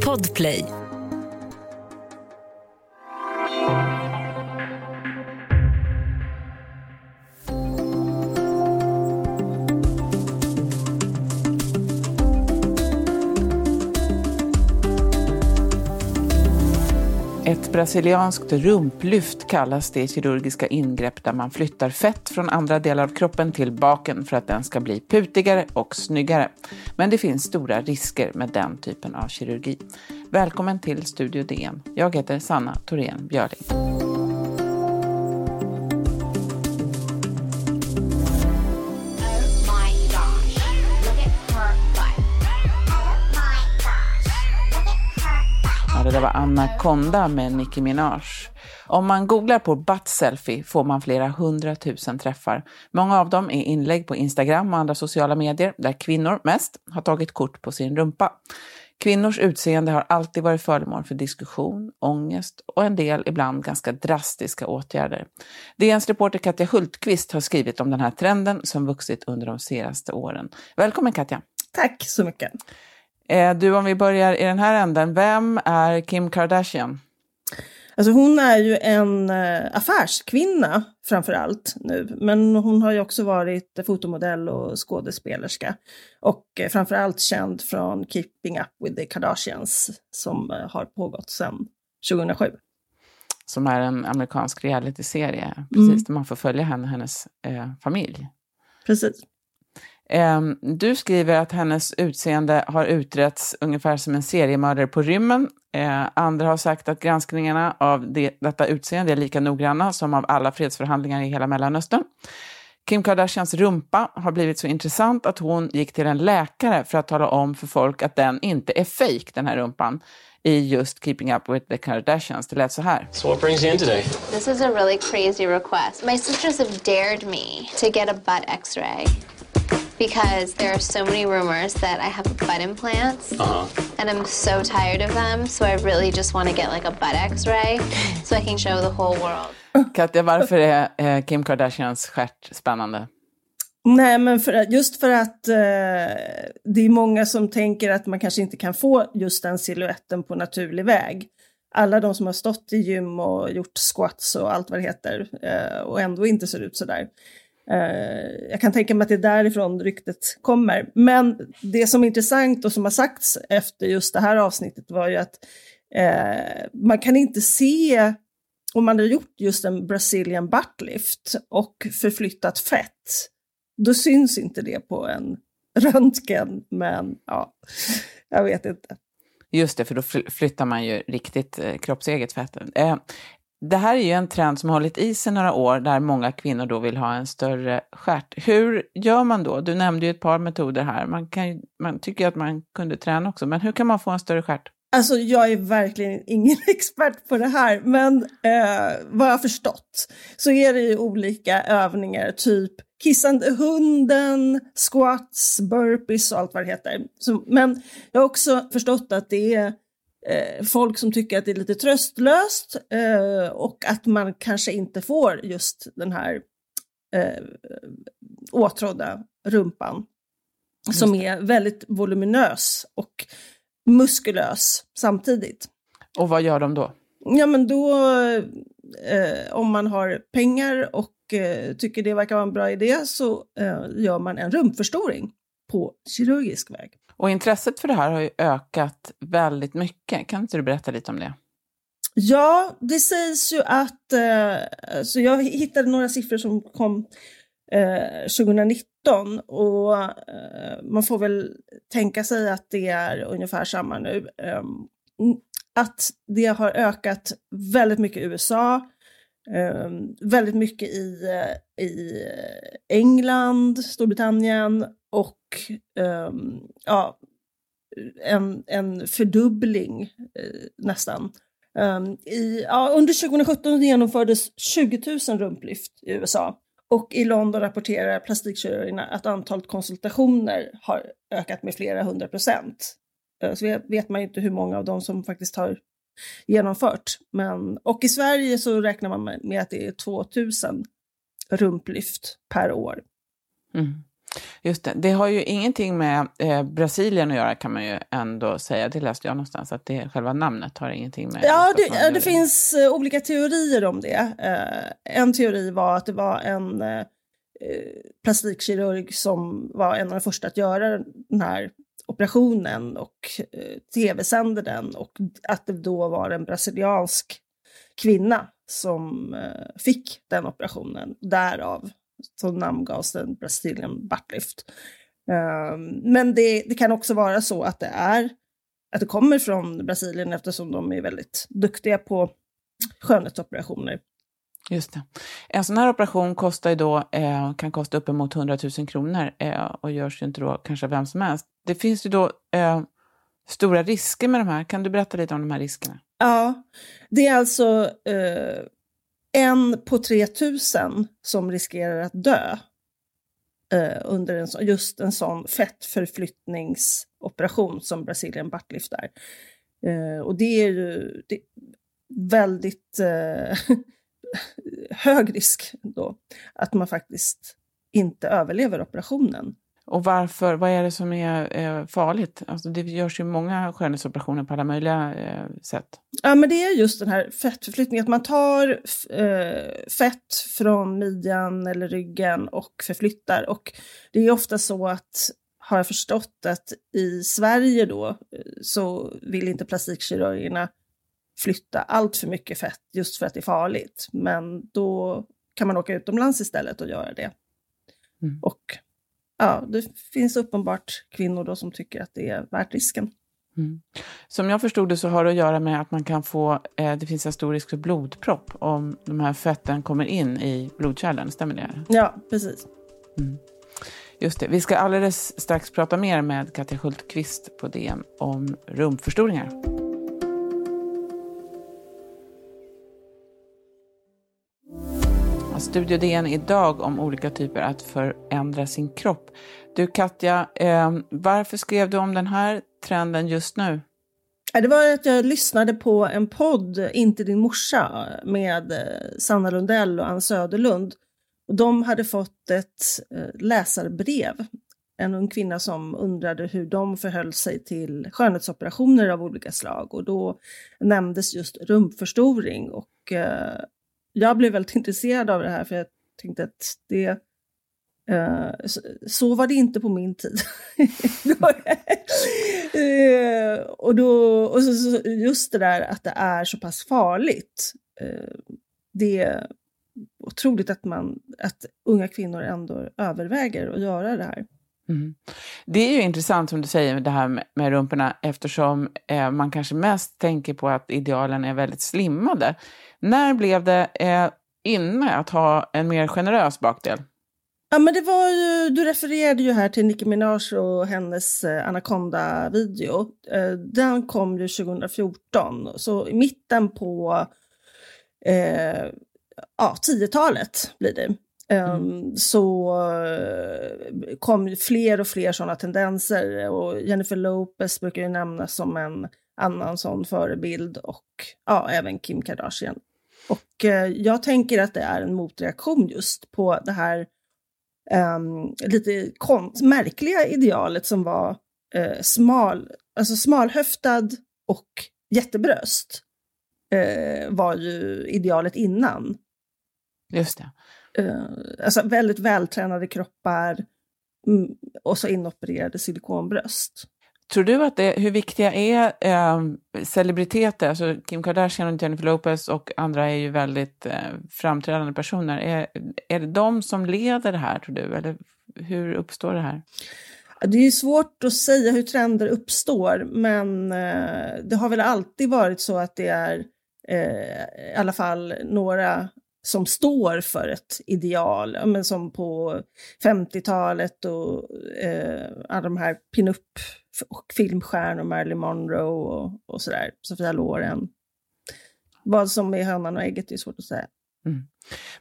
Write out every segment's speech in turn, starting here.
Podplay. Brasilianskt rumplyft kallas det kirurgiska ingrepp där man flyttar fett från andra delar av kroppen till baken för att den ska bli putigare och snyggare. Men det finns stora risker med den typen av kirurgi. Välkommen till Studio DN. Jag heter Sanna Thorén Björling. Var Anaconda med Nicki Minaj. Om man googlar på butt selfie får man flera hundratusen träffar. Många av dem är inlägg på Instagram och andra sociala medier där kvinnor mest har tagit kort på sin rumpa. Kvinnors utseende har alltid varit föremål för diskussion, ångest och en del ibland ganska drastiska åtgärder. DNs reporter Katja Hultqvist har skrivit om den här trenden som vuxit under de senaste åren. Välkommen Katja! Tack så mycket! Eh, du, om vi börjar i den här änden, vem är Kim Kardashian? Alltså hon är ju en äh, affärskvinna framför allt nu, men hon har ju också varit fotomodell och skådespelerska. Och äh, framför allt känd från Keeping Up with the Kardashians som har pågått sedan 2007. Som är en amerikansk realityserie, precis, mm. där man får följa henne och hennes familj. Precis. Ehm, du skriver att hennes utseende har utretts ungefär som en seriemördare på rymmen. Ehm, andra har sagt att granskningarna av det, detta utseende är lika noggranna som av alla fredsförhandlingar i hela Mellanöstern. Kim Kardashians rumpa har blivit så intressant att hon gick till en läkare för att tala om för folk att den inte är fejk, den här rumpan i just Keeping Up With The Kardashians. Det lät så här. So what brings you in today? This is a really crazy request. My sisters have dared me to get a butt x-ray because there are so many rumors that I have butt implants uh-huh. and I'm so tired of them. So I really just want to get like a butt x-ray so I can show the whole world. Katja, varför är eh, Kim Kardashians stjärt spännande? Nej, men för, just för att eh, det är många som tänker att man kanske inte kan få just den siluetten på naturlig väg. Alla de som har stått i gym och gjort squats och allt vad det heter eh, och ändå inte ser ut sådär. Eh, Eh, jag kan tänka mig att det är därifrån ryktet kommer. Men det som är intressant och som har sagts efter just det här avsnittet var ju att uh, man kan inte se om man har gjort just en Brazilian buttlift och förflyttat fett, då syns inte det på en röntgen. Men ja, jag vet inte. Just det, för då flyttar man ju riktigt eh, kroppseget fett. Eh, det här är ju en trend som har hållit i sig några år där många kvinnor då vill ha en större stjärt. Hur gör man då? Du nämnde ju ett par metoder här. Man, kan, man tycker att man kunde träna också, men hur kan man få en större stjärt? Alltså jag är verkligen ingen expert på det här, men eh, vad jag har förstått så är det ju olika övningar, typ kissande hunden, squats, burpees och allt vad det heter. Så, men jag har också förstått att det är folk som tycker att det är lite tröstlöst eh, och att man kanske inte får just den här eh, åtrådda rumpan som är väldigt voluminös och muskulös samtidigt. Och vad gör de då? Ja, men då, eh, om man har pengar och eh, tycker det verkar vara en bra idé så eh, gör man en rumpförstoring på kirurgisk väg. Och intresset för det här har ju ökat väldigt mycket. Kan inte du berätta lite om det? Ja, det sägs ju att, eh, så jag hittade några siffror som kom eh, 2019 och eh, man får väl tänka sig att det är ungefär samma nu. Eh, att det har ökat väldigt mycket i USA, Ehm, väldigt mycket i, eh, i England, Storbritannien och ehm, ja, en, en fördubbling eh, nästan. Um, i, ja, under 2017 genomfördes 20 000 rumplyft i USA och i London rapporterar plastikkirurgerna att antalet konsultationer har ökat med flera hundra procent. Uh, så vet man ju inte hur många av dem som faktiskt har genomfört. Men, och i Sverige så räknar man med att det är 2000 rumplyft per år. Mm. Just det. Det har ju ingenting med eh, Brasilien att göra kan man ju ändå säga. Det läste jag någonstans, att det, själva namnet har ingenting med... Ja, det, det finns uh, olika teorier om det. Uh, en teori var att det var en uh, plastikkirurg som var en av de första att göra den här operationen och eh, tv-sände den och att det då var en brasiliansk kvinna som eh, fick den operationen. Därav så namngavs den Brazilian Buttlift. Eh, men det, det, kan också vara så att det är att det kommer från Brasilien eftersom de är väldigt duktiga på skönhetsoperationer. Just det. En sån här operation kostar ju då, eh, kan kosta uppemot 100 000 kronor eh, och görs ju inte då kanske vem som helst. Det finns ju då eh, stora risker med de här. Kan du berätta lite om de här riskerna? Ja, det är alltså eh, en på 3000 som riskerar att dö eh, under en, just en sån fettförflyttningsoperation som Brasilien buttlift är. Eh, och det är ju det, väldigt eh, hög risk då att man faktiskt inte överlever operationen. Och varför, vad är det som är eh, farligt? Alltså det görs ju många skönhetsoperationer på alla möjliga eh, sätt. Ja, men det är just den här fettförflyttningen, att man tar eh, fett från midjan eller ryggen och förflyttar. Och det är ofta så att, har jag förstått, att i Sverige då eh, så vill inte plastikkirurgerna flytta allt för mycket fett just för att det är farligt. Men då kan man åka utomlands istället och göra det. Mm. Och ja, det finns uppenbart kvinnor då som tycker att det är värt risken. Mm. Som jag förstod det så har det att göra med att man kan få, eh, det finns en stor risk för blodpropp om de här fetten kommer in i blodkärlen, stämmer det? Ja, precis. Mm. Just det. Vi ska alldeles strax prata mer med Katja Hultqvist på DN om rumpförstoringar. Studio DN idag om olika typer att förändra sin kropp. Du Katja, eh, varför skrev du om den här trenden just nu? Det var att jag lyssnade på en podd, Inte din morsa, med eh, Sanna Lundell och Ann Söderlund. De hade fått ett eh, läsarbrev. En ung kvinna som undrade hur de förhöll sig till skönhetsoperationer av olika slag. Och då nämndes just rumpförstoring. Och eh, jag blev väldigt intresserad av det här för jag tänkte att det uh, så, så, var det inte på min tid. uh, och då, och så, så, just det där att det är så pass farligt. Uh, det är otroligt att, man, att unga kvinnor ändå överväger att göra det här. Mm. Det är ju intressant som du säger det här med, med rumporna eftersom eh, man kanske mest tänker på att idealen är väldigt slimmade. När blev det eh, inne att ha en mer generös bakdel? Ja, men det var ju, du refererade ju här till Nicki Minaj och hennes eh, Anaconda-video. Eh, den kom ju 2014, så i mitten på eh, ja, 10-talet blir det. Ehm, mm. Så eh, kom fler och fler sådana tendenser och Jennifer Lopez brukar ju nämnas som en annan sån förebild och ja, även Kim Kardashian. Och eh, jag tänker att det är en motreaktion just på det här um, lite märkliga idealet som var uh, smal, alltså smalhöftad och jättebröst. Uh, var ju idealet innan. Just det. Uh, alltså väldigt vältränade kroppar mm, och så inopererade silikonbröst. Tror du att det, hur viktiga är eh, celebriteter, alltså Kim Kardashian och Jennifer Lopez och andra är ju väldigt eh, framträdande personer. Är, är det de som leder det här tror du, eller hur uppstår det här? Det är svårt att säga hur trender uppstår, men eh, det har väl alltid varit så att det är eh, i alla fall några som står för ett ideal, men som på 50-talet och eh, alla de här pinup filmstjärnor, Marilyn Monroe och, och sådär, Sofia Loren. Vad som är hönan och ägget är svårt att säga. Mm.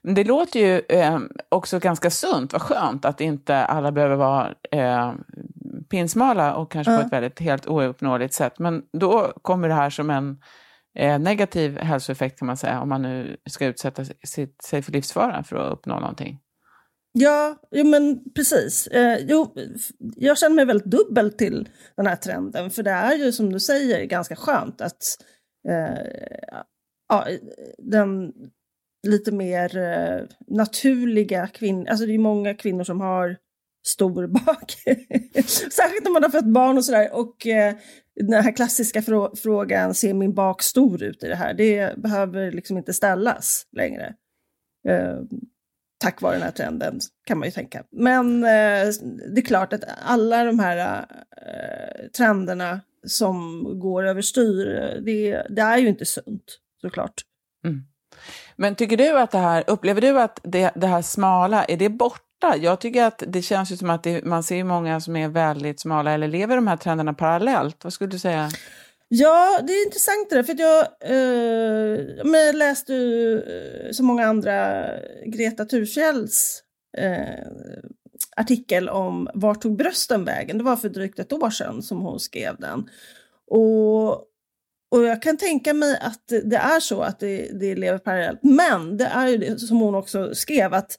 Men det låter ju eh, också ganska sunt, vad skönt att inte alla behöver vara eh, pinsmala och kanske mm. på ett väldigt helt ouppnåeligt sätt. Men då kommer det här som en eh, negativ hälsoeffekt kan man säga, om man nu ska utsätta sitt, sig för livsfara för att uppnå någonting. Ja, jo, men precis. Eh, jo, jag känner mig väldigt dubbel till den här trenden, för det är ju som du säger ganska skönt att eh, ja, den lite mer eh, naturliga kvinnor, alltså det är många kvinnor som har stor bak. Särskilt när man har fött barn och sådär. Och eh, den här klassiska frå frågan, ser min bak stor ut i det här? Det behöver liksom inte ställas längre. Eh, tack vare den här trenden, kan man ju tänka. Men eh, det är klart att alla de här eh, trenderna som går överstyr, det, det är ju inte sunt, såklart. Mm. Men tycker du att det här, upplever du att det, det här smala, är det borta? Jag tycker att det känns ju som att det, man ser många som är väldigt smala, eller lever de här trenderna parallellt? Vad skulle du säga? Ja, det är intressant det där, för att jag, eh, men jag läste ju eh, som många andra Greta Thurfjells eh, artikel om Vart tog brösten vägen? Det var för drygt ett år sedan som hon skrev den. Och, och jag kan tänka mig att det är så att det, det lever parallellt. Men det är ju det som hon också skrev att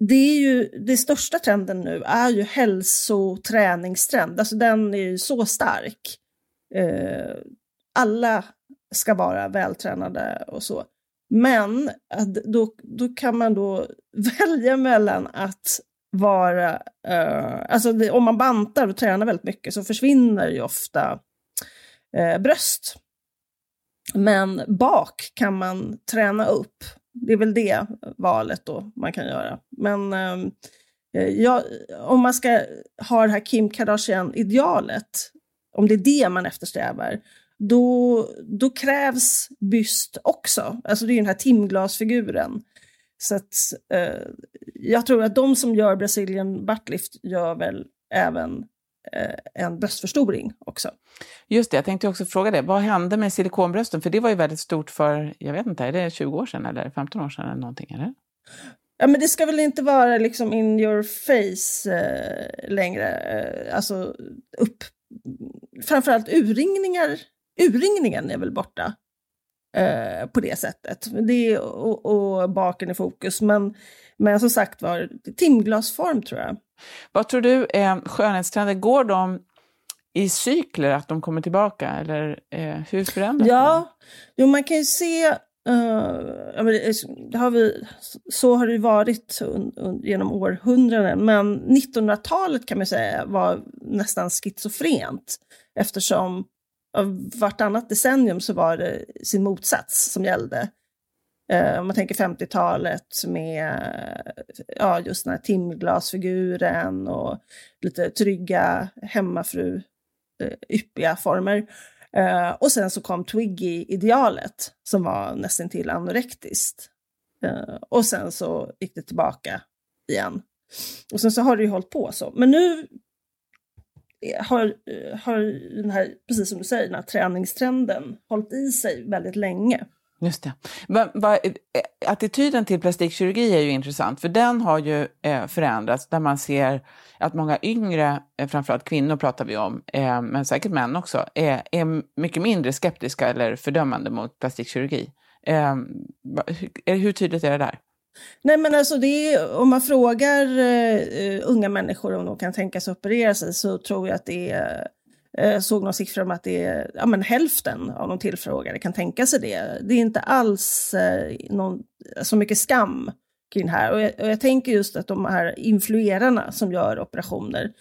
det är ju det största trenden nu är ju hälsoträningstrend. Alltså den är ju så stark eh, alla ska vara vältränade och så. Men eh, då, då kan man då välja mellan att vara... Eh, alltså det, om man bantar och tränar väldigt mycket så försvinner ju ofta eh, bröst. Men bak kan man träna upp. Det är väl det valet då man kan göra. Men ehm, eh, jag, om man ska ha det här Kim Kardashian-idealet om det är det man eftersträvar, då, då krävs byst också. Alltså det är den här timglasfiguren. Så att, eh, jag tror att de som gör Brazilian buttlift gör väl även en bröstförstoring också. Just det, jag tänkte också fråga det. Vad hände med silikonbrösten? För det var ju väldigt stort för, jag vet inte, är det 20 år sedan eller 15 år sedan eller någonting? Eller? Ja, men det ska väl inte vara liksom in your face eh, längre, eh, alltså upp framförallt urringningar, urringningen är väl borta eh, på det sättet. Det och, och baken i fokus, men, men som sagt var, timglasform tror jag. Vad tror du, eh, skönhetstrender, går de i cykler, att de kommer tillbaka? Eller eh, hur förändras Ja, jo, man kan ju se Uh, det har vi, så har det varit un, un, genom århundraden, men 1900-talet kan man säga var nästan schizofrent eftersom vartannat decennium så var det sin motsats som gällde. Eh, om man tänker 50-talet med ja, just den här timglasfiguren och lite trygga hemmafru-yppiga eh, former. Eh, och sen så kom Twiggy-idealet som var nästan till anorektiskt. Och sen så gick det tillbaka igen. Och sen så har det ju hållit på så. Men nu har, har den här, precis som du säger, den här träningstrenden hållit i sig väldigt länge. Just det. Men, va, eh, eh, attityden till plastikkirurgi är ju intressant, för den har ju eh, förändrats, där man ser att många yngre, eh, framförallt kvinnor pratar vi om, eh, men säkert män också, är, är mycket mindre skeptiska eller fördömande mot plastikkirurgi. Eh, hur, hur tydligt är det där? Nej men alltså det är, om man frågar unga människor om de kan tänka sig operera sig så tror jag att det är eh, såg någon siffra om att det är ja, men hälften av de tillfrågade kan tänka sig det. Det är inte alls eh, någon, så mycket skam kring det här. Och jag, och jag, tänker just att de här influerarna som gör operationer,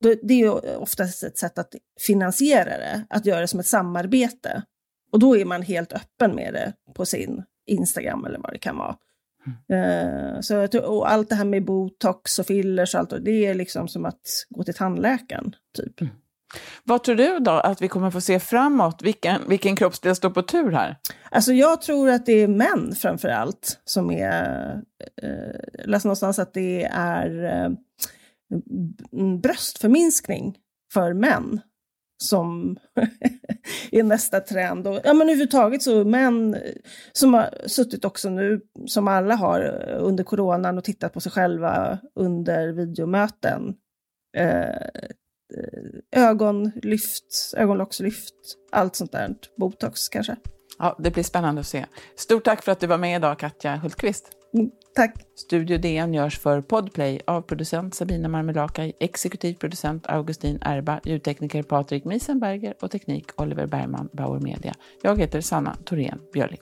då, det är ju oftast ett sätt att finansiera det, att göra det som ett samarbete. Och då är man helt öppen med det på sin Instagram eller vad det kan vara. Mm. Uh, så, och allt det här med botox och fillers och allt, det är liksom som att gå till tandläkaren. Typ. Mm. Vad tror du då att vi kommer få se framåt? Vilken, vilken kroppsdel står på tur här? Alltså jag tror att det är män framför allt som är... Eh, jag läste någonstans att det är eh, bröstförminskning för män som är nästa trend. Och, ja, men överhuvudtaget så män som har suttit också nu, som alla har eh, under coronan och tittat på sig själva under videomöten. Eh, ögonlyft, ögonlockslyft, allt sånt där. Botox kanske. Ja, det blir spännande att se. Stort tack för att du var med idag, Katja Hultqvist. Mm, tack. Studio DN görs för Podplay av producent Sabina Marmelakai, exekutiv producent Augustin Erba, ljudtekniker Patrik Miesenberger och teknik Oliver Bergman, Bauer Media. Jag heter Sanna Thorén Björling.